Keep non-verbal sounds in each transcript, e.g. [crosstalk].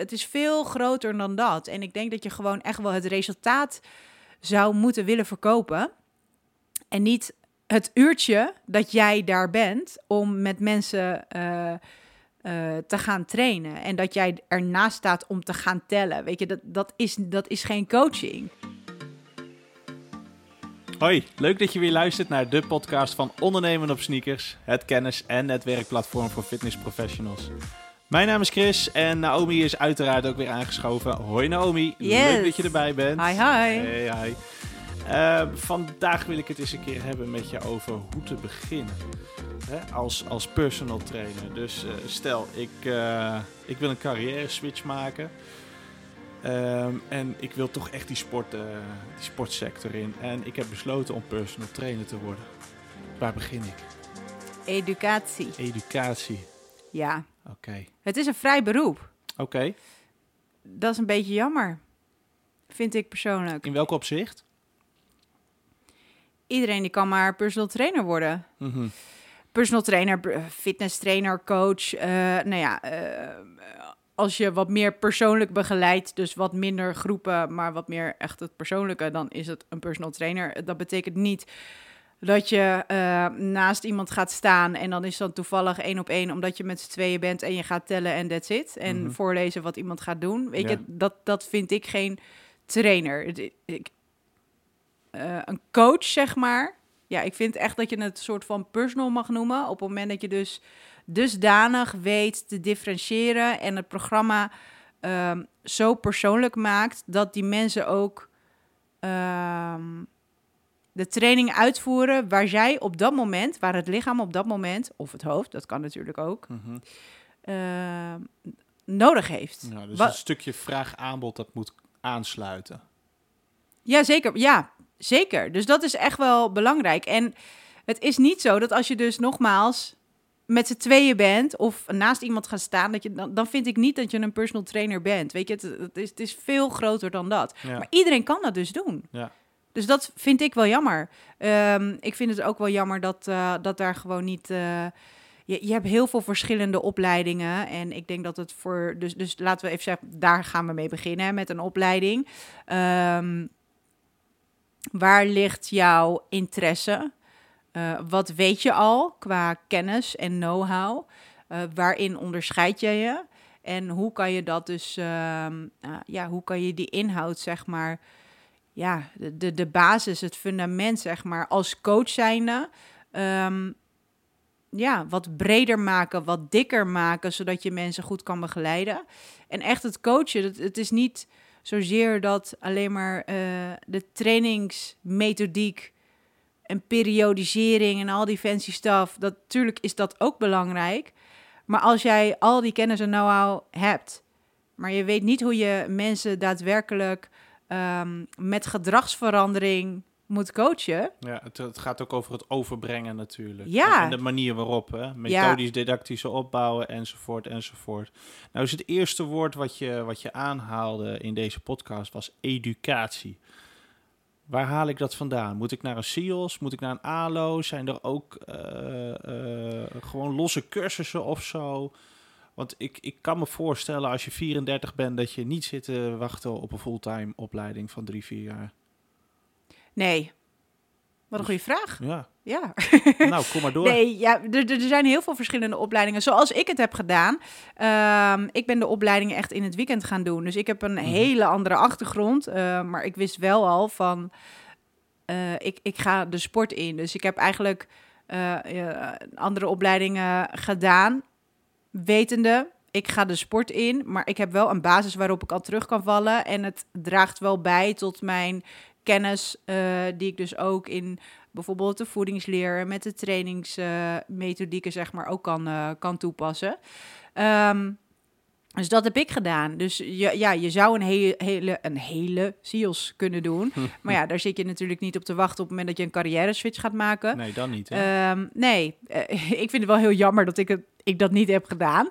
het is veel groter dan dat. En ik denk dat je gewoon echt wel het resultaat zou moeten willen verkopen. En niet het uurtje dat jij daar bent om met mensen eh, eh, te gaan trainen. En dat jij ernaast staat om te gaan tellen. Weet je, dat, dat, is, dat is geen coaching. Hoi, leuk dat je weer luistert naar de podcast van Ondernemen op Sneakers, het kennis- en netwerkplatform voor fitnessprofessionals. Mijn naam is Chris en Naomi is uiteraard ook weer aangeschoven. Hoi Naomi, Yes. leuk dat je erbij bent. Hi, hi. Hey, hi. Eh, vandaag wil ik het eens een keer hebben met je over hoe te beginnen hè, als, als personal trainer. Dus eh, stel, ik, eh, ik wil een carrière switch maken. Ehm, en ik wil toch echt die, sport, die sportsector in. En ik heb besloten om personal trainer te worden. Waar begin ik? Educatie. Educatie. Ja, Oké. het is een vrij beroep. Oké. Dat is een beetje jammer. Vind ik persoonlijk. In welk opzicht? Iedereen die kan maar personal trainer worden. Mhm. personal trainer, fitness trainer, coach. eh, nou ja, eh, als je wat meer persoonlijk begeleidt, dus wat minder groepen, maar wat meer echt het persoonlijke, dan is het een personal trainer. Dat betekent niet dat je eh, naast iemand gaat staan en dan is dat toevallig één op één, omdat je met z'n tweeën bent en je gaat tellen en that's it. En Mhm. voorlezen wat iemand gaat doen. Weet Ja. je, dat, dat vind ik geen trainer. Ik, eh, een coach, zeg maar. Ja, ik vind echt dat je het een soort van personal mag noemen. Op het moment dat je dus dusdanig weet te differentiëren en het programma ehm, zo persoonlijk maakt dat die mensen ook ehm, de training uitvoeren waar zij op dat moment, waar het lichaam op dat moment, of het hoofd, dat kan natuurlijk ook, Mhm. ehm, nodig heeft. Dus Wa- een stukje vraag-aanbod dat moet aansluiten. Ja, zeker. Ja, zeker. Dus dat is echt wel belangrijk. En het is niet zo dat als je dus nogmaals met z'n tweeën bent of naast iemand gaat staan, dat je, dan, dan vind ik niet dat je een personal trainer bent. Weet je, het, het, is, het is veel groter dan dat. Ja. Maar iedereen kan dat dus doen. Ja. Dus dat vind ik wel jammer. Ehm, ik vind het ook wel jammer dat, eh, dat daar gewoon niet. eh, je, je hebt heel veel verschillende opleidingen. En ik denk dat het voor. Dus, dus laten we even zeggen, daar gaan we mee beginnen met een opleiding. Ehm, waar ligt jouw interesse? Eh, wat weet je al qua kennis en know-how? Waarin onderscheid je je? En hoe kan je dat dus, ehm, eh, ja, hoe kan je die inhoud, zeg maar, ja, de, de, basis, het fundament, zeg maar, als coach zijnde, ehm, ja, wat breder maken, wat dikker maken, zodat je mensen goed kan begeleiden. En echt het coachen, het, het is niet zozeer dat alleen maar eh, de trainingsmethodiek en periodisering en al die fancy stuff, dat natuurlijk is dat ook belangrijk. Maar als jij al die kennis en know-how hebt, maar je weet niet hoe je mensen daadwerkelijk ehm, met gedragsverandering moet coachen. Ja, het, het gaat ook over het overbrengen natuurlijk. Ja. En de manier waarop, hè? Methodisch, didactische opbouwen, enzovoort, enzovoort. Nou is het eerste woord wat je, wat je aanhaalde in deze podcast was educatie. Waar haal ik dat vandaan? Moet ik naar een SIOS? Moet ik naar een ALO? Zijn er ook eh, eh, gewoon losse cursussen of zo? Want ik, ik kan me voorstellen als je 34 bent dat je niet zit te wachten op een fulltime opleiding van drie, vier jaar. Nee. Wat een goede vraag. Ja, Ja. nou kom maar door. Nee, ja, er, er zijn heel veel verschillende opleidingen. Zoals ik het heb gedaan. Ehm, ik ben de opleidingen echt in het weekend gaan doen. Dus ik heb een hele andere achtergrond. eh, maar ik wist wel al van... eh, ik, ik ga de sport in. Dus ik heb eigenlijk ja, andere opleidingen gedaan. Wetende, ik ga de sport in. Maar ik heb wel een basis waarop ik al terug kan vallen. En het draagt wel bij tot mijn kennis... eh, die ik dus ook in bijvoorbeeld de voedingsleer met de trainingsmethodieken zeg maar ook kan, eh, kan toepassen. Ehm, dus dat heb ik gedaan. Dus je, ja, je zou een hele, hele, een hele SIOS kunnen doen. [laughs] maar ja, daar zit je natuurlijk niet op te wachten op het moment dat je een carrière switch gaat maken. Nee, dan niet. Hè? Ehm, nee, eh, [laughs] ik vind het wel heel jammer dat ik, het, ik dat niet heb gedaan.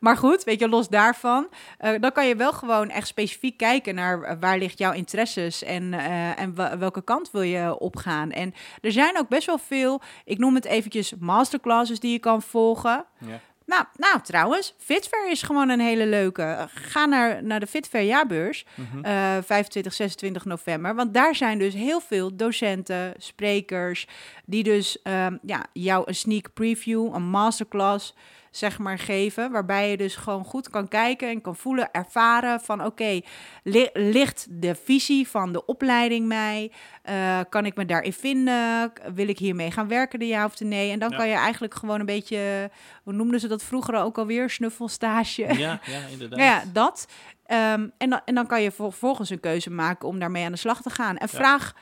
Maar goed, weet je, los daarvan, eh, dan kan je wel gewoon echt specifiek kijken naar eh, waar ligt jouw interesses en, en welke kant wil je opgaan. En er zijn ook best wel veel, ik noem het eventjes masterclasses die je kan volgen. ja. Nou, nou, trouwens, Fitfair is gewoon een hele leuke. Ga naar, naar de Fitfair jaarbeurs, Mhm. eh 25, 26 november. Want daar zijn dus heel veel docenten, sprekers, die dus ehm, ja, jou een sneak preview, een masterclass, zeg maar, geven. Waarbij je dus gewoon goed kan kijken en kan voelen, ervaren van oké, li- ligt de visie van de opleiding mij? Eh, kan ik me daarin vinden? Wil ik hiermee gaan werken, de ja of de nee? En dan Ja. kan je eigenlijk gewoon een beetje, hoe noemden ze dat vroeger ook alweer, snuffelstage? Ja, ja, [laughs] inderdaad. Ja, ja, dat. Ehm, en, dan, en dan kan je vervolgens een keuze maken om daarmee aan de slag te gaan. En Ja. vraag,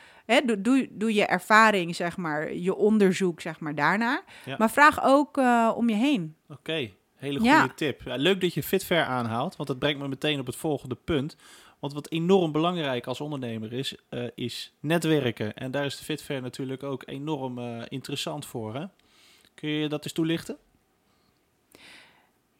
doe, doe, doe je ervaring, zeg maar, je onderzoek, zeg maar, daarna. Ja. Maar vraag ook eh, om je heen. Oké, hele goede Ja. tip. Ja, leuk dat je Fitfair aanhaalt, want dat brengt me meteen op het volgende punt. Want wat enorm belangrijk als ondernemer is, eh, is netwerken. En daar is de Fitfair natuurlijk ook enorm eh, interessant voor. Hè? Kun je dat eens toelichten?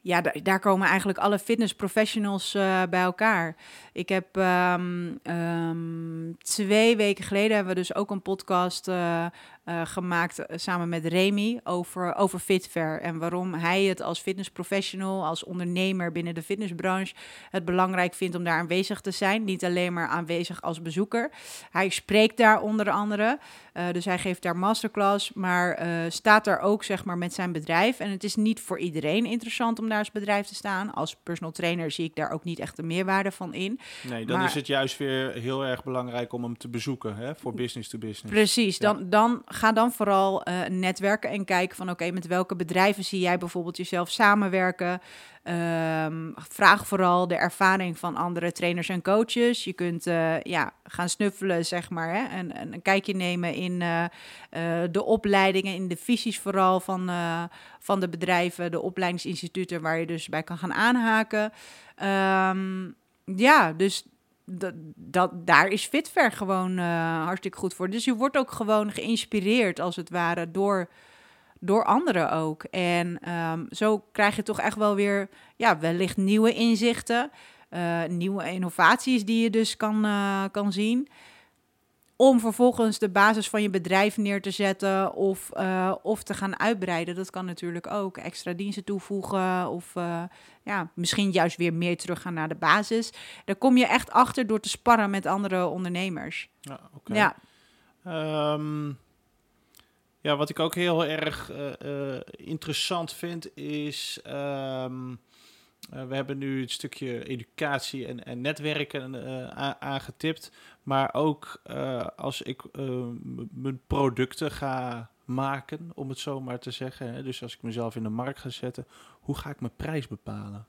Ja, da- daar komen eigenlijk alle fitnessprofessionals eh bij elkaar. Ik heb ehm, ehm, twee weken geleden hebben we dus ook een podcast eh, eh, gemaakt eh, samen met Remy over, over Fitfair. En waarom hij het als fitnessprofessional, als ondernemer binnen de fitnessbranche het belangrijk vindt om daar aanwezig te zijn. Niet alleen maar aanwezig als bezoeker. Hij spreekt daar onder andere. Eh, dus hij geeft daar masterclass, maar staat daar ook zeg maar met zijn bedrijf. En het is niet voor iedereen interessant om daar als bedrijf te staan. Als personal trainer zie ik daar ook niet echt de meerwaarde van in. Nee, dan Maar- is het juist weer heel erg belangrijk om hem te bezoeken hè? voor business to business. Precies, Ja. dan, dan ga dan vooral eh, netwerken en kijken van oké, met welke bedrijven zie jij bijvoorbeeld jezelf samenwerken. Ehm, vraag vooral de ervaring van andere trainers en coaches. Je kunt eh, ja, gaan snuffelen, zeg maar, hè, en, en een kijkje nemen in eh, de opleidingen, in de visies vooral van, van de bedrijven, de opleidingsinstituten waar je dus bij kan gaan aanhaken. Ehm, ja, dus dat, dat, daar is Fitver gewoon eh, hartstikke goed voor. Dus je wordt ook gewoon geïnspireerd, als het ware, door, door anderen ook. En ehm, zo krijg je toch echt wel weer, ja, wellicht nieuwe inzichten, eh, nieuwe innovaties die je dus kan, eh, kan zien. Om vervolgens de basis van je bedrijf neer te zetten of, eh, of te gaan uitbreiden. Dat kan natuurlijk ook. Extra diensten toevoegen of eh, ja, misschien juist weer meer teruggaan naar de basis. Daar kom je echt achter door te sparren met andere ondernemers. Ja, oké. Ja, Ehm, ja, wat ik ook heel erg eh, interessant vind is. ehm, eh, we hebben nu het stukje educatie en, en netwerken eh, aangetipt. Maar ook eh, als ik mijn producten ga maken, om het zo maar te zeggen. Hè, dus als ik mezelf in de markt ga zetten, hoe ga ik mijn prijs bepalen?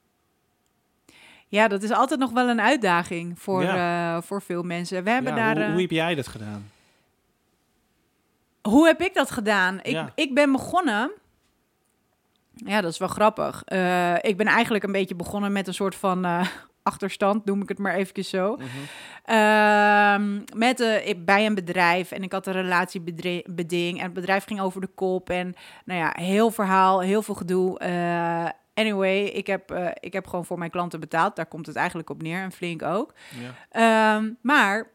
ja, dat is altijd nog wel een uitdaging voor, voor veel mensen. We hebben Ja, daar. hoe, hoe heb jij dat gedaan? Hoe heb ik dat gedaan? Ik, Ja. ik ben begonnen. Ja, dat is wel grappig. Eh, ik ben eigenlijk een beetje begonnen met een soort van eh, achterstand, noem ik het maar eventjes zo. Mhm. Ehm, met, ik- bij een bedrijf en ik had een relatiebeding en het bedrijf ging over de kop en nou ja, heel verhaal, heel veel gedoe. Anyway, ik heb, ik heb gewoon voor mijn klanten betaald. Daar komt het eigenlijk op neer en flink ook. Ja. Ehm, maar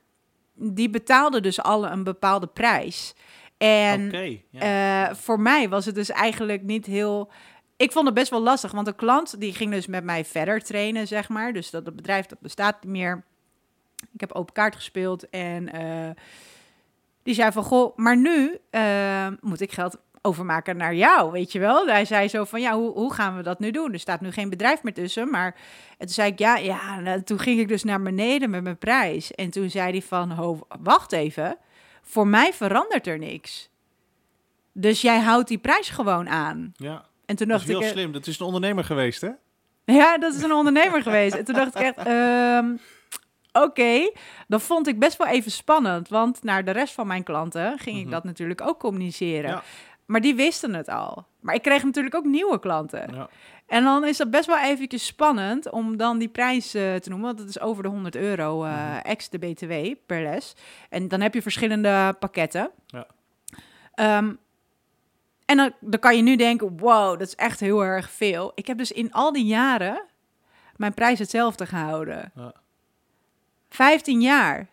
die betaalden dus alle een bepaalde prijs. En ja. voor mij was het dus eigenlijk niet heel. Ik vond het best wel lastig, want de klant die ging dus met mij verder trainen, zeg maar. Dus dat het bedrijf dat bestaat niet meer. Ik heb open kaart gespeeld en eh, die zei van, goh, maar nu eh, moet ik geld overmaken naar jou, weet je wel. Hij zei zo van, ja, hoe, hoe gaan we dat nu doen? Er staat nu geen bedrijf meer tussen, maar en toen zei ik, ja, ja, nou, toen ging ik dus naar beneden met mijn prijs. En toen zei hij van, wacht even, voor mij verandert er niks. Dus jij houdt die prijs gewoon aan. ja. En toen Dat dacht is heel ik, eh, slim. Dat is een ondernemer geweest, hè? ja, dat is een ondernemer geweest. En toen dacht ik echt, ehm, oké, dat vond ik best wel even spannend. Want naar de rest van mijn klanten ging ik Mhm. dat natuurlijk ook communiceren. Ja. Maar die wisten het al. Maar ik kreeg natuurlijk ook nieuwe klanten. Ja. En dan is dat best wel eventjes spannend om dan die prijs eh, te noemen. Want het is over de 100 euro Mhm. ex de BTW per les. En dan heb je verschillende pakketten. Ja. Ehm, en dan, dan kan je nu denken, wow, dat is echt heel erg veel. Ik heb dus in al die jaren mijn prijs hetzelfde gehouden. Ja. 15 jaar.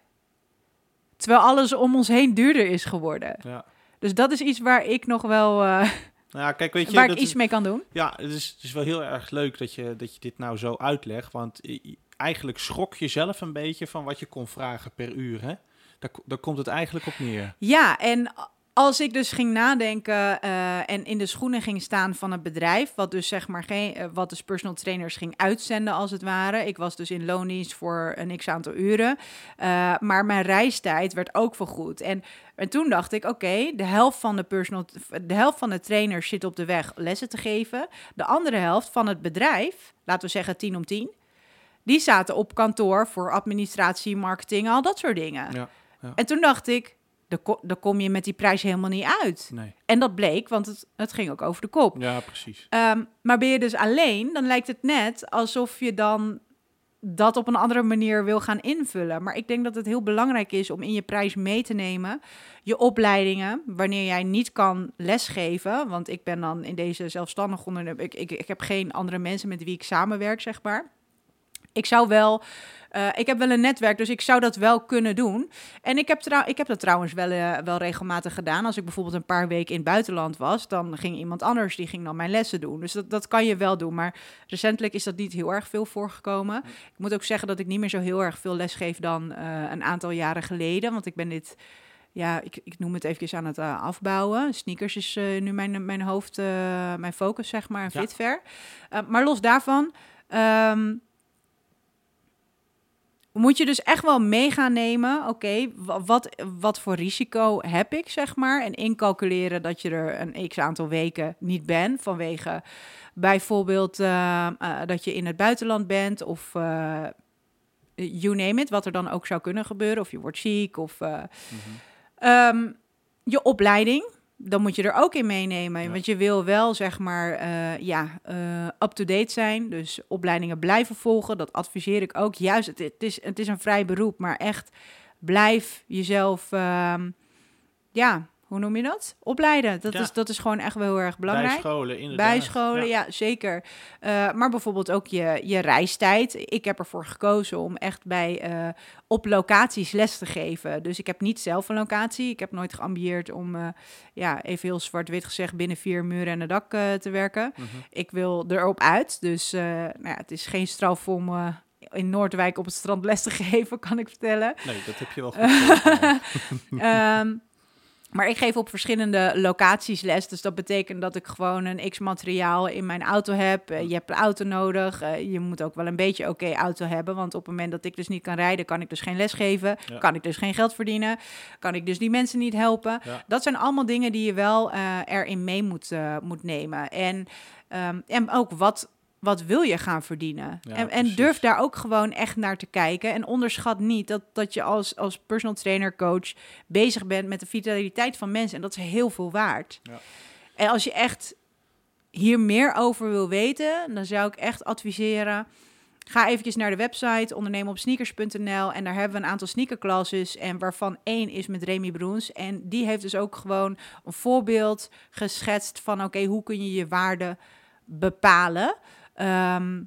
Terwijl alles om ons heen duurder is geworden. Ja. Dus dat is iets waar ik nog wel... eh, [laughs] Nou, kijk, weet je, waar ik iets is- mee kan doen. Ja, het is, het is wel heel erg leuk dat je, dat je dit nou zo uitlegt. Want eigenlijk schrok je zelf een beetje van wat je kon vragen per uur. Hè? Daar komt het eigenlijk op neer. Ja, en als ik dus ging nadenken eh, en in de schoenen ging staan van het bedrijf, wat dus zeg maar geen, eh, wat dus personal trainers ging uitzenden als het ware. Ik was dus in loondienst voor een x aantal uren, Eh, maar mijn reistijd werd ook vergoed. En, en toen dacht ik, oké, de helft van de personal, de helft van de trainers zit op de weg lessen te geven. De andere helft van het bedrijf, laten we zeggen 10 om 10, die zaten op kantoor voor administratie, marketing, al dat soort dingen. Ja, En toen dacht ik, daar ko- daar kom je met die prijs helemaal niet uit. nee. En dat bleek, want het, het ging ook over de kop. Ja, precies. Ehm, maar ben je dus alleen, dan lijkt het net alsof je dan dat op een andere manier wil gaan invullen. Maar ik denk dat het heel belangrijk is om in je prijs mee te nemen je opleidingen, wanneer jij niet kan lesgeven. Want ik ben dan in deze zelfstandig ondernemer. Ik, ik, ik heb geen andere mensen met wie ik samenwerk, zeg maar. Ik zou wel, eh, ik heb wel een netwerk, dus ik zou dat wel kunnen doen. En ik heb, trouw, ik heb dat trouwens wel, eh, wel regelmatig gedaan. Als ik bijvoorbeeld een paar weken in het buitenland was, dan ging iemand anders die ging dan mijn lessen doen. Dus dat, dat kan je wel doen. Maar recentelijk is dat niet heel erg veel voorgekomen. Ik moet ook zeggen dat ik niet meer zo heel erg veel les geef dan eh, een aantal jaren geleden. Want ik ben dit, ja, ik, ik noem het even aan het afbouwen. Sneakers is nu mijn, mijn hoofd, mijn focus, zeg maar, en Ja. fitver. Maar los daarvan. ehm, moet je dus echt wel mee gaan nemen. Oké, wa- wat, wat voor risico heb ik, zeg maar. En incalculeren dat je er een x aantal weken niet bent. Vanwege bijvoorbeeld eh, eh, dat je in het buitenland bent. Of eh, you name it, wat er dan ook zou kunnen gebeuren. Of je wordt ziek. Of Mhm. Ehm, je opleiding, dan moet je er ook in meenemen. Ja. Want je wil wel, zeg maar, eh, ja, eh, up-to-date zijn. Dus opleidingen blijven volgen. Dat adviseer ik ook. Juist, het, het, is, het is een vrij beroep, maar echt blijf jezelf, ehm, ja, hoe noem je dat? Opleiden. Dat, Ja. is, dat is gewoon echt wel heel erg belangrijk. Bijscholen, inderdaad. Bijscholen, ja, zeker. Eh, maar bijvoorbeeld ook je, je reistijd. Ik heb ervoor gekozen om echt bij eh, op locaties les te geven. Dus ik heb niet zelf een locatie. Ik heb nooit geambieerd om, eh, ja, even heel zwart-wit gezegd, binnen vier muren en een dak te werken. Mhm. Ik wil erop uit. Dus nou ja, het is geen straf om in Noordwijk op het strand les te [laughs] geven, kan ik vertellen. Nee, dat heb je wel [laughs] goed gedaan. Maar ik geef op verschillende locaties les. Dus dat betekent dat ik gewoon een x materiaal in mijn auto heb. Eh, je hebt een auto nodig. Eh, je moet ook wel een beetje oké auto hebben. Want op het moment dat ik dus niet kan rijden, kan ik dus geen les geven. Ja. Kan ik dus geen geld verdienen. Kan ik dus die mensen niet helpen. Ja. Dat zijn allemaal dingen die je wel eh, erin mee moet, moet nemen. En, ehm, en ook wat. Wat wil je gaan verdienen? Ja, en, en durf daar ook gewoon echt naar te kijken. En onderschat niet dat, dat je als, als personal trainer, coach bezig bent met de vitaliteit van mensen. En dat is heel veel waard. Ja. En als je echt hier meer over wil weten, dan zou ik echt adviseren. Ga eventjes naar de website ondernemenopsneakers.nl en daar hebben we een aantal sneakerclasses en waarvan één is met Remy Broens en die heeft dus ook gewoon een voorbeeld geschetst van oké, hoe kun je je waarde bepalen? Ehm,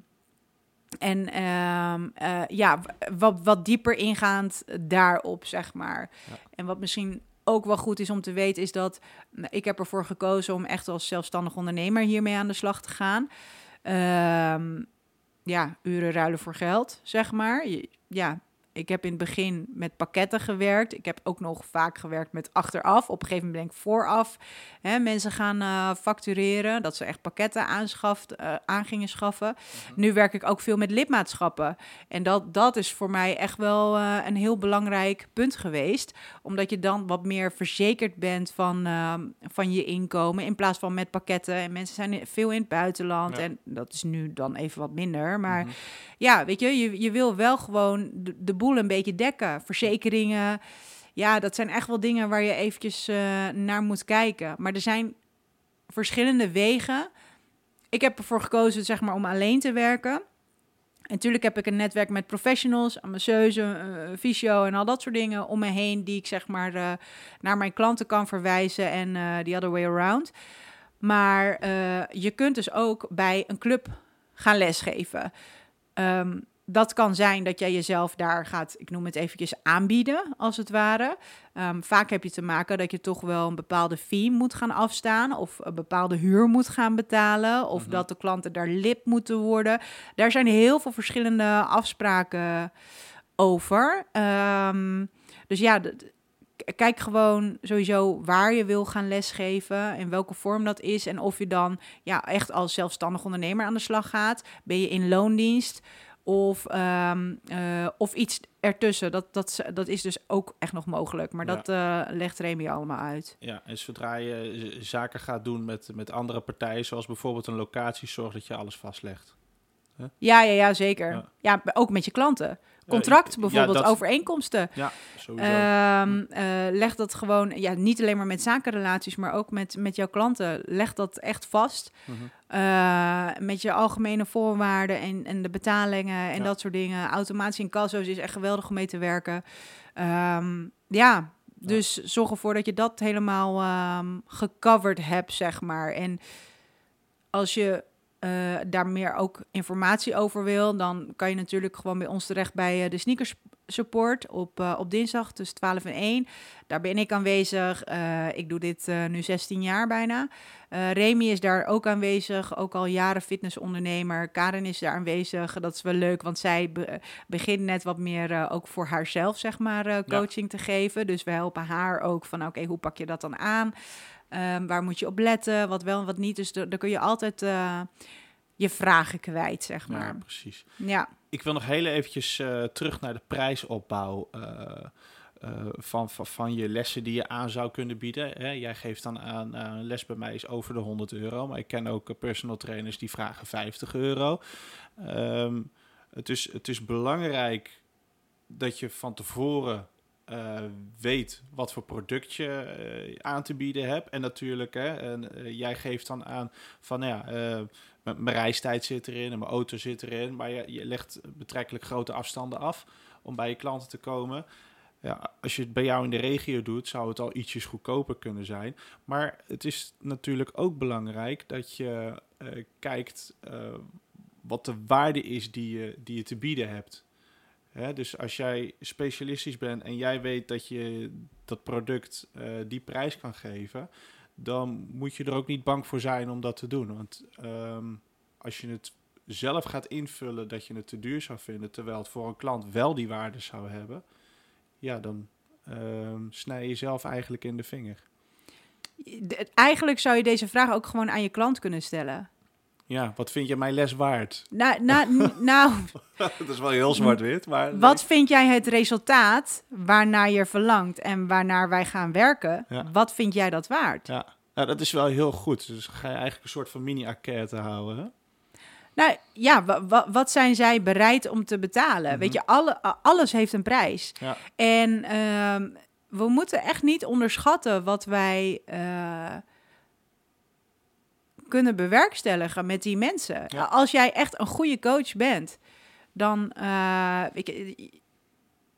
en ehm, eh, ja, wat, wat dieper ingaand daarop, zeg maar. Ja. En wat misschien ook wel goed is om te weten, is dat nou, ik heb ervoor gekozen om echt als zelfstandig ondernemer hiermee aan de slag te gaan. Ehm, ja, uren ruilen voor geld, zeg maar. Ja, ik heb in het begin met pakketten gewerkt. Ik heb ook nog vaak gewerkt met achteraf. Op een gegeven moment ben ik vooraf. Hè, mensen gaan eh, factureren, dat ze echt pakketten aanschaft, eh, aan gingen schaffen. Nu werk ik ook veel met lidmaatschappen. En dat, dat is voor mij echt wel eh, een heel belangrijk punt geweest. Omdat je dan wat meer verzekerd bent van, ehm, van je inkomen. In plaats van met pakketten. En mensen zijn veel in het buitenland. Ja. En dat is nu dan even wat minder. Maar Mhm. ja, weet je, je, je wil wel gewoon de, de boel een beetje dekken. Verzekeringen. Ja, dat zijn echt wel dingen waar je eventjes eh, naar moet kijken. Maar er zijn verschillende wegen. Ik heb ervoor gekozen, zeg maar, om alleen te werken. En natuurlijk heb ik een netwerk met professionals, een masseuse, eh, fysio en al dat soort dingen om me heen, die ik zeg maar eh, naar mijn klanten kan verwijzen en eh the other way around. Maar je kunt dus ook bij een club gaan lesgeven. Ehm, dat kan zijn dat jij jezelf daar gaat, ik noem het eventjes, aanbieden, als het ware. Ehm, vaak heb je te maken dat je toch wel een bepaalde fee moet gaan afstaan, of een bepaalde huur moet gaan betalen, of Mhm. dat de klanten daar lid moeten worden. Daar zijn heel veel verschillende afspraken over. Ehm, dus ja, kijk gewoon sowieso waar je wil gaan lesgeven, in welke vorm dat is en of je dan ja, echt als zelfstandig ondernemer aan de slag gaat. Ben je in loondienst? Of, ehm, eh, of iets ertussen. Dat, dat, dat is dus ook echt nog mogelijk. Maar Ja. dat eh, legt Remy allemaal uit. Ja, en zodra je z- zaken gaat doen met, met andere partijen, zoals bijvoorbeeld een locatie, zorg dat je alles vastlegt. Ja, ja, ja zeker. Ja. Ja. ook met je klanten. Ja, Contract ja, bijvoorbeeld, dat- overeenkomsten. Ja, sowieso. Eh, leg dat gewoon, ja, niet alleen maar met zakenrelaties, maar ook met, met jouw klanten. Leg dat echt vast. Mhm. Eh, met je algemene voorwaarden en, en de betalingen en dat soort dingen. Automatie in kasso's is echt geweldig om mee te werken. Ehm, ja, dus zorg ervoor dat je dat helemaal ehm, gecoverd hebt, zeg maar. En als je eh, daar meer ook informatie over wil, dan kan je natuurlijk gewoon bij ons terecht bij eh, de sneakers support op, eh, op dinsdag tussen 12 en 1. Daar ben ik aanwezig. Ik doe dit nu 16 jaar bijna. Remy is daar ook aanwezig, ook al jaren fitnessondernemer. Karen is daar aanwezig. Dat is wel leuk, want zij be- begint net wat meer ook voor haarzelf, zeg maar, coaching te geven. Dus we helpen haar ook van, oké, hoe pak je dat dan aan? Ehm, waar moet je op letten? Wat wel en wat niet? Dus da- daar kun je altijd eh, je vragen kwijt, zeg ja, maar. precies. Ja, Ik wil nog heel eventjes eh, terug naar de prijsopbouw eh, van, van, van je lessen die je aan zou kunnen bieden. Hè? Jij geeft dan aan, een les bij mij is over de 100 euro, maar ik ken ook personal trainers die vragen 50 euro. Ehm, het, is, het is belangrijk dat je van tevoren eh, weet wat voor product je eh, aan te bieden hebt. En natuurlijk, hè, en, eh, jij geeft dan aan van, nou ja, mijn reistijd zit erin en mijn auto zit erin. Maar je, je legt betrekkelijk grote afstanden af om bij je klanten te komen. Ja, als je het bij jou in de regio doet, zou het al ietsjes goedkoper kunnen zijn. Maar het is natuurlijk ook belangrijk dat je kijkt wat de waarde is die je, die je te bieden hebt. Hè, dus als jij specialistisch bent en jij weet dat je dat product eh, die prijs kan geven, dan moet je er ook niet bang voor zijn om dat te doen. Want ehm, als je het zelf gaat invullen dat je het te duur zou vinden, terwijl het voor een klant wel die waarde zou hebben, ja, dan ehm, snij je jezelf eigenlijk in de vinger. Eigenlijk zou je deze vraag ook gewoon aan je klant kunnen stellen. Ja, wat vind je mijn les waard? Nou, nou, [laughs] nou dat is wel heel zwart-wit, maar... wat vind jij het resultaat waarnaar je verlangt en waarnaar wij gaan werken? Ja. Wat vind jij dat waard? Ja, nou, dat is wel heel goed. Dus ga je eigenlijk een soort van mini-enquête houden, hè? Nou ja, wa- wa- wat zijn zij bereid om te betalen? Mhm. Weet je, alle, alles heeft een prijs. Ja. En ehm, we moeten echt niet onderschatten wat wij eh, kunnen bewerkstelligen met die mensen. Ja. Als jij echt een goede coach bent, dan, eh,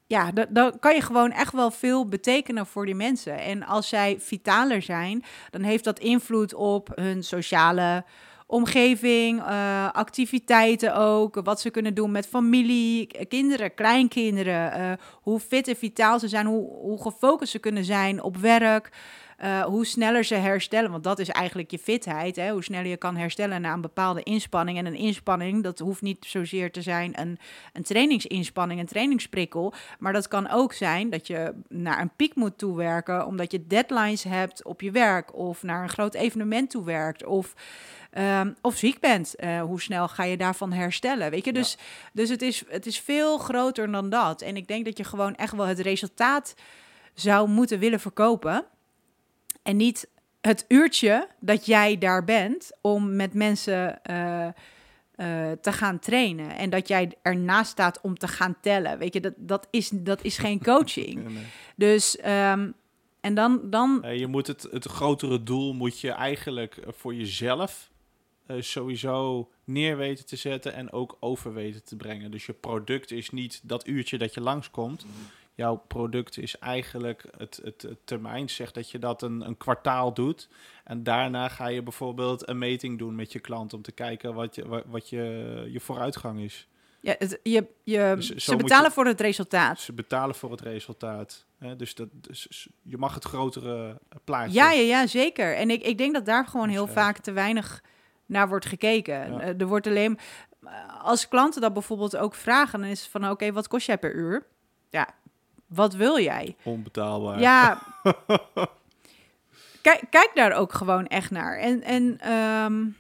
ja, dan, dan kan je gewoon echt wel veel betekenen voor die mensen. En als zij vitaler zijn, dan heeft dat invloed op hun sociale omgeving, eh, activiteiten ook, wat ze kunnen doen met familie, kinderen, kleinkinderen, eh, hoe fit en vitaal ze zijn, hoe, hoe gefocust ze kunnen zijn op werk, eh, hoe sneller ze herstellen, want dat is eigenlijk je fitheid, hè? hoe sneller je kan herstellen na een bepaalde inspanning. En een inspanning, dat hoeft niet zozeer te zijn een, een trainingsinspanning, een trainingsprikkel, maar dat kan ook zijn dat je naar een piek moet toewerken, omdat je deadlines hebt op je werk, of naar een groot evenement toewerkt, of Ehm, of ziek bent, eh, hoe snel ga je daarvan herstellen? Weet je, dus, dus het, is, het is veel groter dan dat. En ik denk dat je gewoon echt wel het resultaat zou moeten willen verkopen. En niet het uurtje dat jij daar bent om met mensen eh, eh, te gaan trainen. En dat jij ernaast staat om te gaan tellen. Weet je, dat, dat, is, dat is geen coaching. [laughs] Nee, dus, ehm, en dan, dan je moet het, het grotere doel moet je eigenlijk eh, voor jezelf sowieso neer weten te zetten en ook over weten te brengen. Dus je product is niet dat uurtje dat je langskomt. Jouw product is eigenlijk het, het, het termijn. Zeg dat je dat een, een kwartaal doet. En daarna ga je bijvoorbeeld een meting doen met je klant om te kijken wat je, wat, wat je, je vooruitgang is. Ja, het, je, je, dus ze betalen voor het resultaat. Ze betalen voor het resultaat. Hè? Dus, dat, dus je mag het grotere plaatje. Ja, ja, ja zeker. En ik, ik denk dat daar gewoon heel vaak te weinig naar wordt gekeken. Eh, er wordt alleen... Als klanten dat bijvoorbeeld ook vragen, dan is het van... Oké, wat kost jij per uur? Ja, wat wil jij? Onbetaalbaar. Ja. [laughs] kijk, kijk daar ook gewoon echt naar. En... en um,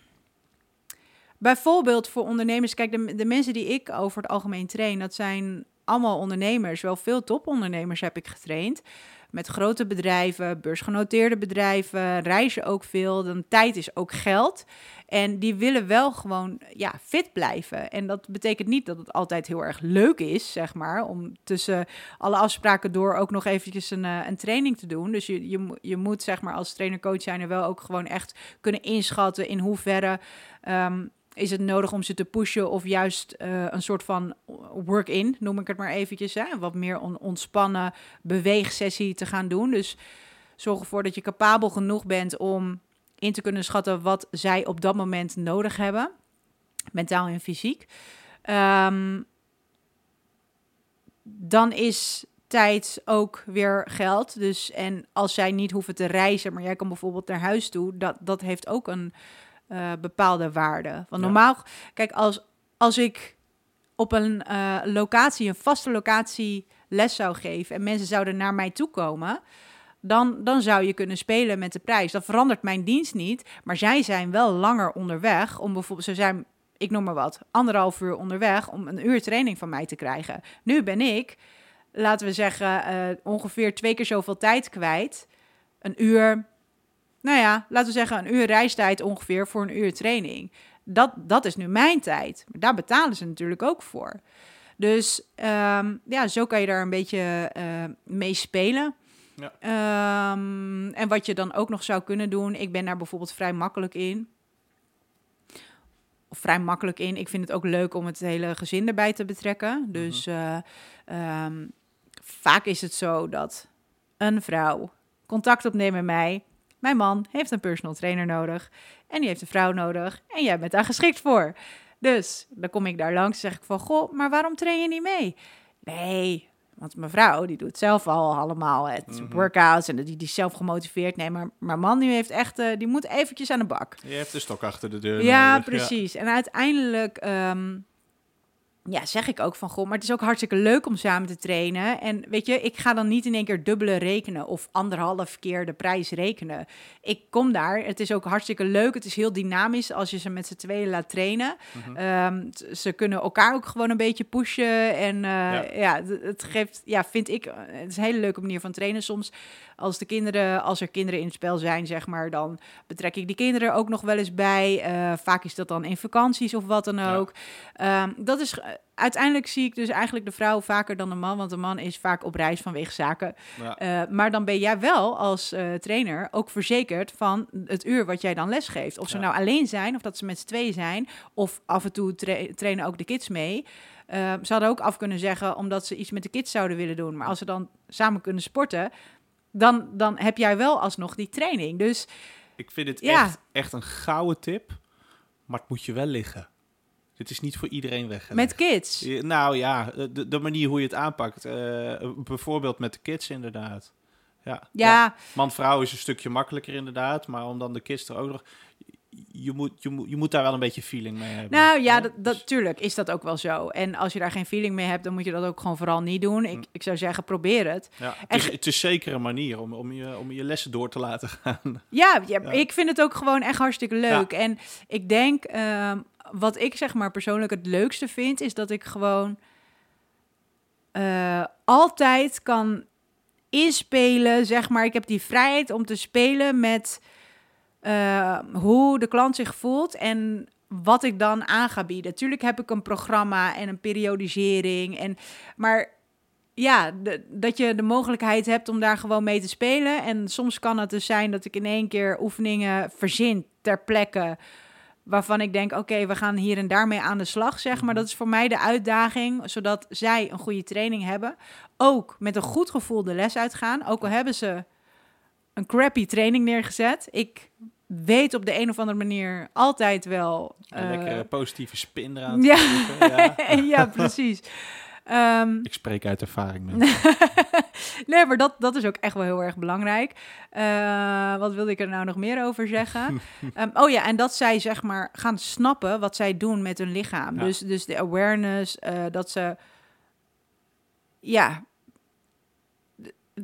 Bijvoorbeeld voor ondernemers, kijk, de, de mensen die ik over het algemeen train, dat zijn allemaal ondernemers. Wel veel topondernemers heb ik getraind. Met grote bedrijven, beursgenoteerde bedrijven, reizen ook veel. Dan tijd is ook geld. En die willen wel gewoon ja, fit blijven. En dat betekent niet dat het altijd heel erg leuk is, zeg maar, om tussen alle afspraken door ook nog eventjes een, uh, een training te doen. Dus je, je, je moet, zeg maar, als trainer-coach zijn er wel ook gewoon echt kunnen inschatten in hoeverre um, is het nodig om ze te pushen of juist uh, een soort van work-in, noem ik het maar eventjes, hè? wat meer on ontspannen beweegsessie te gaan doen. Dus zorg ervoor dat je capabel genoeg bent om in te kunnen schatten wat zij op dat moment nodig hebben, mentaal en fysiek. Um, dan is tijd ook weer geld. Dus en als zij niet hoeven te reizen, maar jij kan bijvoorbeeld naar huis toe, dat, dat heeft ook een uh, bepaalde waarden. Want normaal, kijk, als, als ik op een uh, locatie, een vaste locatie, les zou geven en mensen zouden naar mij toe komen, dan, dan zou je kunnen spelen met de prijs. Dat verandert mijn dienst niet, maar zij zijn wel langer onderweg om bijvoorbeeld, ze zijn, ik noem maar wat, anderhalf uur onderweg om een uur training van mij te krijgen. Nu ben ik, laten we zeggen, uh, ongeveer twee keer zoveel tijd kwijt. Een uur, nou ja, laten we zeggen een uur reistijd ongeveer voor een uur training. Dat, dat is nu mijn tijd. Maar daar betalen ze natuurlijk ook voor. Dus ehm, ja, zo kan je daar een beetje uh, mee spelen. Ja. Ehm, en wat je dan ook nog zou kunnen doen, ik ben daar bijvoorbeeld vrij makkelijk in. Of vrij makkelijk in. Ik vind het ook leuk om het hele gezin erbij te betrekken. Dus uh, um, vaak is het zo dat een vrouw contact opneemt met mij mijn man heeft een personal trainer nodig en die heeft een vrouw nodig en jij bent daar geschikt voor. Dus dan kom ik daar langs en zeg ik van, goh, maar waarom train je niet mee? Nee, want mijn vrouw, die doet zelf al allemaal het mm workouts en die, die is zelf gemotiveerd. Nee, maar mijn man nu heeft echt, uh, die moet eventjes aan de bak. Je hebt de stok achter de deur. Ja, precies. En uiteindelijk um, ja, zeg ik ook van, goh, maar het is ook hartstikke leuk om samen te trainen. En weet je, ik ga dan niet in één keer dubbele rekenen of anderhalf keer de prijs rekenen. Ik kom daar, het is ook hartstikke leuk, het is heel dynamisch als je ze met z'n tweeën laat trainen. Mhm. Ehm, ze kunnen elkaar ook gewoon een beetje pushen en uh, ja. ja, het geeft, ja, vind ik, het is een hele leuke manier van trainen. Soms als de kinderen, als er kinderen in het spel zijn, zeg maar, dan betrek ik die kinderen ook nog wel eens bij. Uh, vaak is dat dan in vakanties of wat dan ook. Ja. Um, dat is uiteindelijk zie ik dus eigenlijk de vrouw vaker dan de man, want de man is vaak op reis vanwege zaken. Ja. Uh, maar dan ben jij wel als uh, trainer ook verzekerd van het uur wat jij dan lesgeeft. Of ze nou alleen zijn, of dat ze met z'n twee zijn, of af en toe tra trainen ook de kids mee. Uh, ze hadden ook af kunnen zeggen omdat ze iets met de kids zouden willen doen. Maar als ze dan samen kunnen sporten, dan, dan heb jij wel alsnog die training. Dus ik vind het ja. echt, echt een gouden tip, maar het moet je wel liggen. Dit is niet voor iedereen weg. Met kids? nou ja, de, de, manier hoe je het aanpakt. Uh, bijvoorbeeld met de kids inderdaad. Ja, ja. ja. Man-vrouw is een stukje makkelijker inderdaad. Maar om dan de kids er ook nog je moet, je, moet, je moet daar wel een beetje feeling mee hebben. Nou ja, dat, dat, tuurlijk is dat ook wel zo. En als je daar geen feeling mee hebt, dan moet je dat ook gewoon vooral niet doen. Ik, hm. ik zou zeggen, probeer het. Ja, het, is, het is zeker een manier om, om, je, om je lessen door te laten [laughs] gaan. Ja, ja, ik vind het ook gewoon echt hartstikke leuk. En ik denk, um, wat ik zeg maar persoonlijk het leukste vind, is dat ik gewoon uh, altijd kan inspelen. Zeg maar, ik heb die vrijheid om te spelen met uh, hoe de klant zich voelt en wat ik dan aan ga bieden. Tuurlijk heb ik een programma en een periodisering. En, maar ja, de, dat je de mogelijkheid hebt om daar gewoon mee te spelen. En soms kan het dus zijn dat ik in één keer oefeningen verzin ter plekke. Waarvan ik denk, oké, we gaan hier en daar mee aan de slag, zeg maar. Mhm. Dat is voor mij de uitdaging, zodat zij een goede training hebben. Ook met een goed gevoel de les uitgaan. Ook al hebben ze een crappy training neergezet. Ik weet op de een of andere manier altijd wel... Een uh, lekkere positieve spin eraan te ja. ja. [laughs] ja, precies. Ehm, Ik spreek uit ervaring, [laughs] nee, maar dat, dat is ook echt wel heel erg belangrijk. Uh, wat wilde ik er nou nog meer over zeggen? um, [laughs] oh ja, en dat zij zeg maar gaan snappen wat zij doen met hun lichaam. Ja. Dus, dus de awareness, uh, dat ze... Ja,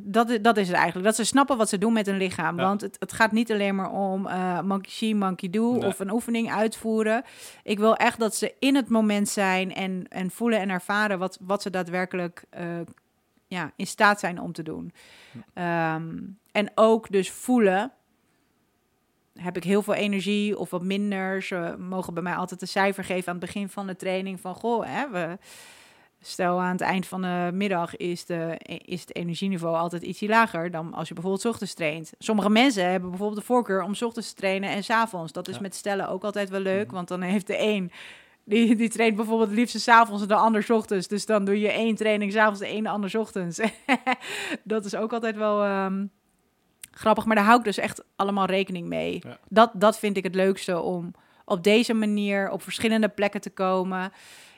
dat, dat is het eigenlijk. Dat ze snappen wat ze doen met hun lichaam. Ja. Want het, het gaat niet alleen maar om uh, monkey see, monkey do Nee. of een oefening uitvoeren. Ik wil echt dat ze in het moment zijn en, en voelen en ervaren wat, wat ze daadwerkelijk uh, ja, in staat zijn om te doen. Um, en ook dus voelen. Heb ik heel veel energie of wat minder? Ze mogen bij mij altijd een cijfer geven aan het begin van de training. Van goh, hè, we, Stel aan het eind van de middag is, de, is het energieniveau altijd ietsje lager dan als je bijvoorbeeld 's ochtends traint. Sommige mensen hebben bijvoorbeeld de voorkeur om 's ochtends te trainen en 's avonds. Dat is Ja. met stellen ook altijd wel leuk, Mhm. want dan heeft de een die, die traint bijvoorbeeld het liefst 's avonds en de ander 's ochtends. Dus dan doe je één training 's avonds, de een de ander 's ochtends. [laughs] dat is ook altijd wel ehm, grappig, maar daar hou ik dus echt allemaal rekening mee. Ja. Dat, dat vind ik het leukste om op deze manier op verschillende plekken te komen.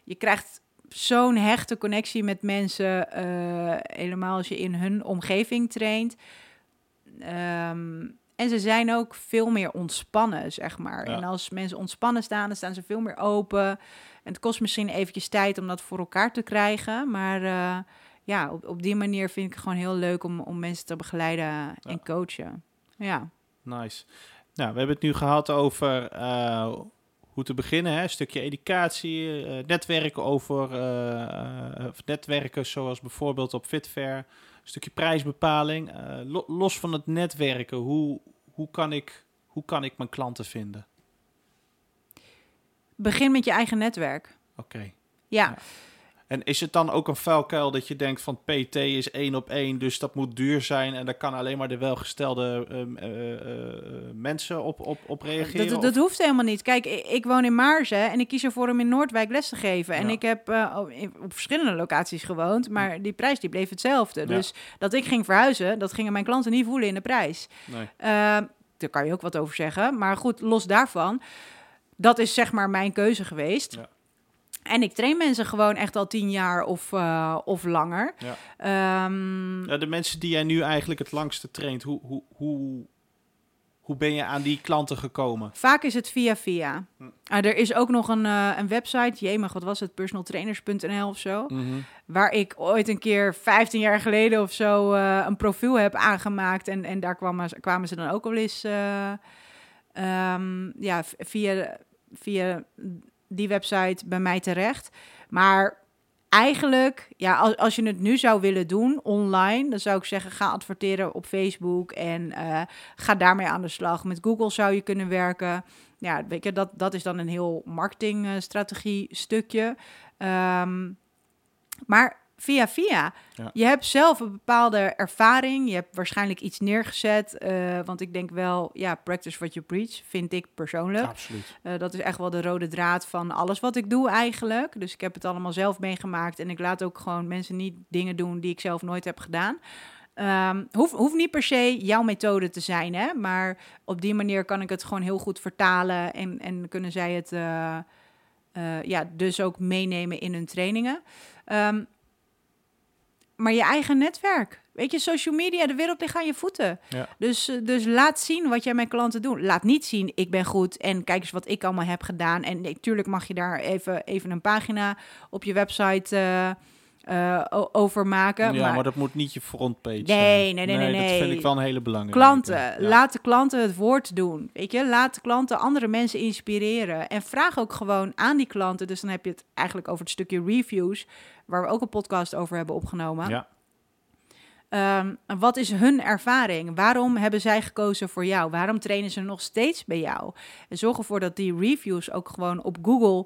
Je krijgt zo'n hechte connectie met mensen, eh, helemaal als je in hun omgeving traint. Ehm, en ze zijn ook veel meer ontspannen, zeg maar. Ja. En als mensen ontspannen staan, dan staan ze veel meer open. En het kost misschien eventjes tijd om dat voor elkaar te krijgen. Maar eh, ja, op, op die manier vind ik het gewoon heel leuk om, om mensen te begeleiden en coachen. Ja. Nice. Nou, we hebben het nu gehad over eh, hoe te beginnen. Hè? Een stukje educatie, eh, netwerken over eh, eh, netwerken zoals bijvoorbeeld op Fitfair. Een stukje prijsbepaling. Lo- los van het netwerken, hoe, hoe, kan ik, hoe kan ik mijn klanten vinden? Begin met je eigen netwerk. Oké. Ja. Ja. En is het dan ook een vuilkuil dat je denkt van PT is één op één, dus dat moet duur zijn en daar kan alleen maar de welgestelde ehm, eh, eh, eh, mensen op, op, op reageren? Dat, dat, dat hoeft helemaal niet. Kijk, ik, ik woon in Maarsen en ik kies ervoor om in Noordwijk les te geven. En Ja. ik heb op- verschillende locaties gewoond, maar die prijs die bleef hetzelfde. Ja. Dus dat ik ging verhuizen, dat gingen mijn klanten niet voelen in de prijs. nee. Ehm, daar kan je ook wat over zeggen. Maar goed, los daarvan, dat is zeg maar mijn keuze geweest. Ja. En ik train mensen gewoon echt al tien jaar of, eh, of langer. Ja. Ehm, Ja, de mensen die jij nu eigenlijk het langste traint, hoe, hoe, hoe, hoe ben je aan die klanten gekomen? Vaak is het via via. Hm. Ah, er is ook nog een, eh, een website, jemig, wat was het, personaltrainers.nl of zo. Waar ik ooit een keer, 15 jaar geleden of zo, eh, een profiel heb aangemaakt. En, en daar kwamen, ze- kwamen ze dan ook wel eens eh, ehm, ja, via, via die website bij mij terecht. Maar eigenlijk, ja, als, als je het nu zou willen doen online, dan zou ik zeggen: ga adverteren op Facebook en eh, ga daarmee aan de slag. Met Google zou je kunnen werken. Ja, weet je, dat, dat is dan een heel marketingstrategie stukje. Ehm, maar via via. Ja. Je hebt zelf een bepaalde ervaring. Je hebt waarschijnlijk iets neergezet. eh, want ik denk wel, ja, practice what you preach, vind ik persoonlijk. Absoluut. Eh, dat is echt wel de rode draad van alles wat ik doe eigenlijk. Dus ik heb het allemaal zelf meegemaakt. En ik laat ook gewoon mensen niet dingen doen die ik zelf nooit heb gedaan. Ehm hoeft, hoeft niet per se jouw methode te zijn, hè? maar op die manier kan ik het gewoon heel goed vertalen en, en kunnen zij het eh, ja, dus ook meenemen in hun trainingen. Ehm, maar je eigen netwerk. Weet je, social media, de wereld ligt aan je voeten. Ja. Dus, eh, dus laat zien wat jij met klanten doet. Laat niet zien, ik ben goed en kijk eens wat ik allemaal heb gedaan. En natuurlijk mag je daar even, even een pagina op je website eh, eh, o- over maken. Ja, maar, maar dat moet niet je frontpage Nee, zijn. nee, nee, nee, Dat nee. vind ik wel een hele belangrijke. klanten, Ja. laat de klanten het woord doen. Weet je, laat de klanten andere mensen inspireren. En vraag ook gewoon aan die klanten. Dus dan heb je het eigenlijk over het stukje reviews, waar we ook een podcast over hebben opgenomen. Ja, Ehm, wat is hun ervaring? Waarom hebben zij gekozen voor jou? Waarom trainen ze nog steeds bij jou? En zorg ervoor dat die reviews ook gewoon op Google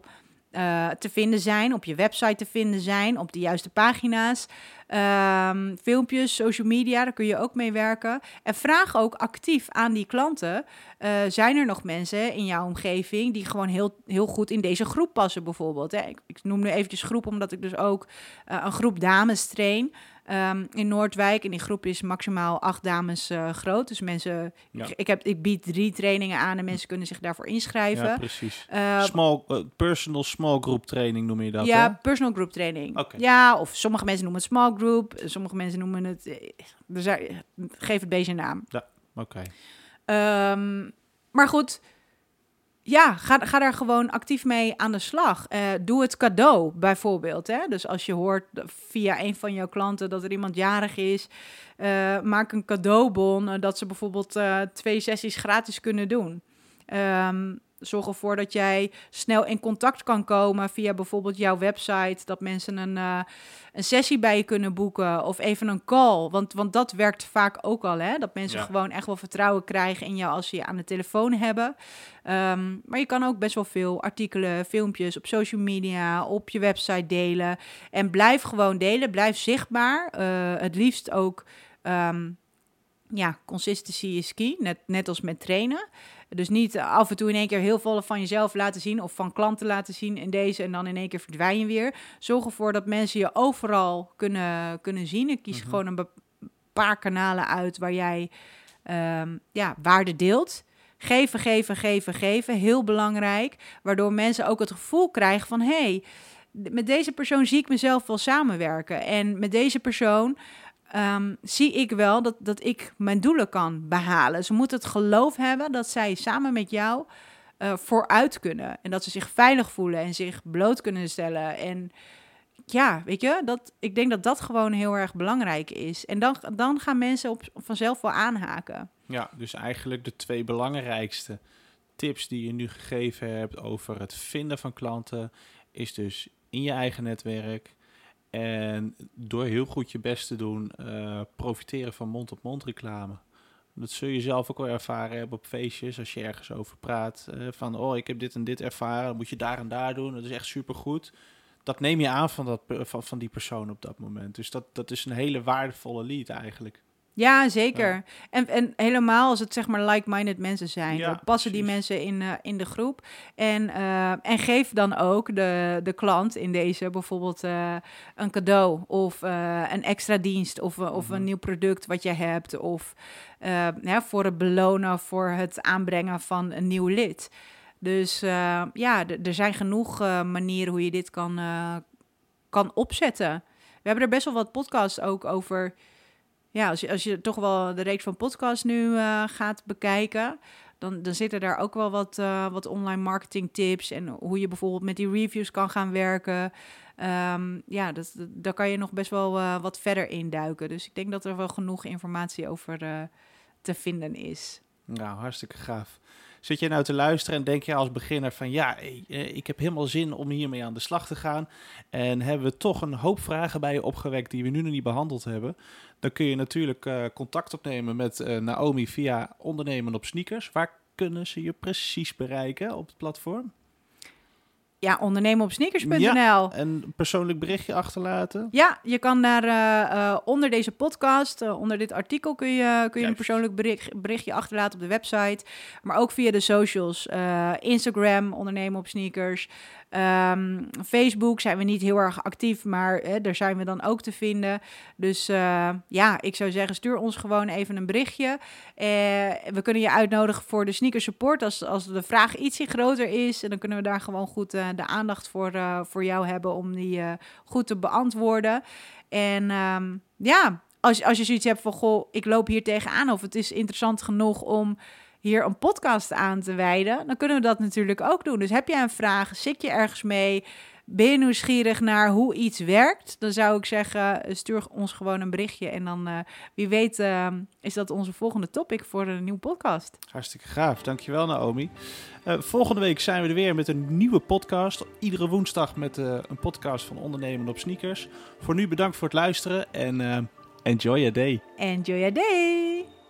eh, te vinden zijn, op je website te vinden zijn, op de juiste pagina's. Ehm, filmpjes, social media, daar kun je ook mee werken. En vraag ook actief aan die klanten: eh, zijn er nog mensen in jouw omgeving die gewoon heel, heel goed in deze groep passen, bijvoorbeeld? Hè? Ik, noem nu eventjes groep, omdat ik dus ook eh, een groep dames train. Ehm, in Noordwijk. En die groep is maximaal acht dames uh, groot. Dus mensen, ik, ik, heb, ik bied drie trainingen aan en mensen kunnen zich daarvoor inschrijven. Ja, precies. Uh, small, uh, personal small group training noem je dat, Ja, personal group training. Okay. Ja, of sommige mensen noemen het small group. Sommige mensen noemen het... Dus geef het beetje een naam. Ja, oké. Okay. Um, ehm, maar goed ja, ga, ga daar gewoon actief mee aan de slag. Uh, doe het cadeau bijvoorbeeld. Hè? Dus als je hoort via een van jouw klanten dat er iemand jarig is, uh, maak een cadeaubon uh, dat ze bijvoorbeeld twee sessies gratis kunnen doen. Um, zorg ervoor dat jij snel in contact kan komen via bijvoorbeeld jouw website. Dat mensen een, uh, een sessie bij je kunnen boeken of even een call. Want, want dat werkt vaak ook al. Hè? Dat mensen gewoon echt wel vertrouwen krijgen in jou als ze je aan de telefoon hebben. Um, maar je kan ook best wel veel artikelen, filmpjes op social media, op je website delen. En blijf gewoon delen, blijf zichtbaar. Uh, het liefst ook. Um, ja, consistency is key, net, net als met trainen. Dus niet af en toe in één keer heel veel van jezelf laten zien of van klanten laten zien in deze en dan in één keer verdwijn je weer. Zorg ervoor dat mensen je overal kunnen, kunnen zien. Ik kies mhm. gewoon een paar kanalen uit waar jij um, ja, waarde deelt. Geven, geven, geven, geven. Heel belangrijk. Waardoor mensen ook het gevoel krijgen van hé, hey, met deze persoon zie ik mezelf wel samenwerken. En met deze persoon um, zie ik wel dat, dat ik mijn doelen kan behalen. Ze moeten het geloof hebben dat zij samen met jou uh, vooruit kunnen. En dat ze zich veilig voelen en zich bloot kunnen stellen. En ja, weet je, dat, ik denk dat dat gewoon heel erg belangrijk is. En dan, dan gaan mensen op, vanzelf wel aanhaken. Ja, dus eigenlijk de twee belangrijkste tips die je nu gegeven hebt over het vinden van klanten, is dus in je eigen netwerk en door heel goed je best te doen, uh, profiteren van mond-op-mond reclame. Dat zul je zelf ook wel ervaren hebben op feestjes. Als je ergens over praat. Uh, van, oh, ik heb dit en dit ervaren. Dan moet je daar en daar doen. Dat is echt supergoed. Dat neem je aan van, dat, van, van die persoon op dat moment. Dus dat, dat is een hele waardevolle lead eigenlijk. Ja, zeker. En, en helemaal als het zeg maar like-minded mensen zijn. Ja, passen die mensen in, uh, in de groep. En, uh, en geef dan ook de, de klant in deze bijvoorbeeld uh, een cadeau of een extra dienst of, of een mhm. nieuw product wat je hebt. Of voor het belonen voor het aanbrengen van een nieuw lid. Dus ja, er zijn genoeg manieren hoe je dit kan, kan opzetten. We hebben er best wel wat podcasts ook over ja, als je, als je toch wel de reeks van podcasts nu uh, gaat bekijken, dan, dan zitten daar ook wel wat, uh, wat online marketing tips en hoe je bijvoorbeeld met die reviews kan gaan werken. Um, ja, dat, daar kan je nog best wel uh, wat verder induiken. Dus ik denk dat er wel genoeg informatie over te vinden is. Nou, hartstikke gaaf. Zit je nou te luisteren en denk je als beginner van ja, eh, ik heb helemaal zin om hiermee aan de slag te gaan. En hebben we toch een hoop vragen bij je opgewekt die we nu nog niet behandeld hebben. Dan kun je natuurlijk uh, contact opnemen met Naomi via Ondernemen op Sneakers. Waar kunnen ze je precies bereiken op het platform? Ja, ondernemen op sneakers.nl. Ja, een persoonlijk berichtje achterlaten. Ja, je kan daar uh, onder deze podcast, uh, onder dit artikel, kun je, kun je een persoonlijk bericht, berichtje achterlaten op de website. Maar ook via de socials. Instagram, ondernemen op sneakers. Um, Facebook zijn we niet heel erg actief, maar daar zijn we dan ook te vinden. Dus uh, ja, ik zou zeggen, stuur ons gewoon even een berichtje. Uh, we kunnen je uitnodigen voor de sneaker support als, als de vraag ietsje groter is. En dan kunnen we daar gewoon goed uh, de aandacht voor, voor jou hebben om die goed te beantwoorden. En um, ja, als, als je zoiets hebt van, goh, ik loop hier tegenaan of het is interessant genoeg om hier een podcast aan te wijden, dan kunnen we dat natuurlijk ook doen. Dus heb jij een vraag, zit je ergens mee, ben je nieuwsgierig naar hoe iets werkt, dan zou ik zeggen, stuur ons gewoon een berichtje. En dan, uh, wie weet, uh, is dat onze volgende topic voor een nieuwe podcast. Hartstikke gaaf. Dankjewel, Naomi. Uh, volgende week zijn we er weer met een nieuwe podcast. Iedere woensdag met een podcast van Ondernemen op Sneakers. Voor nu bedankt voor het luisteren en enjoy your day. Enjoy your day.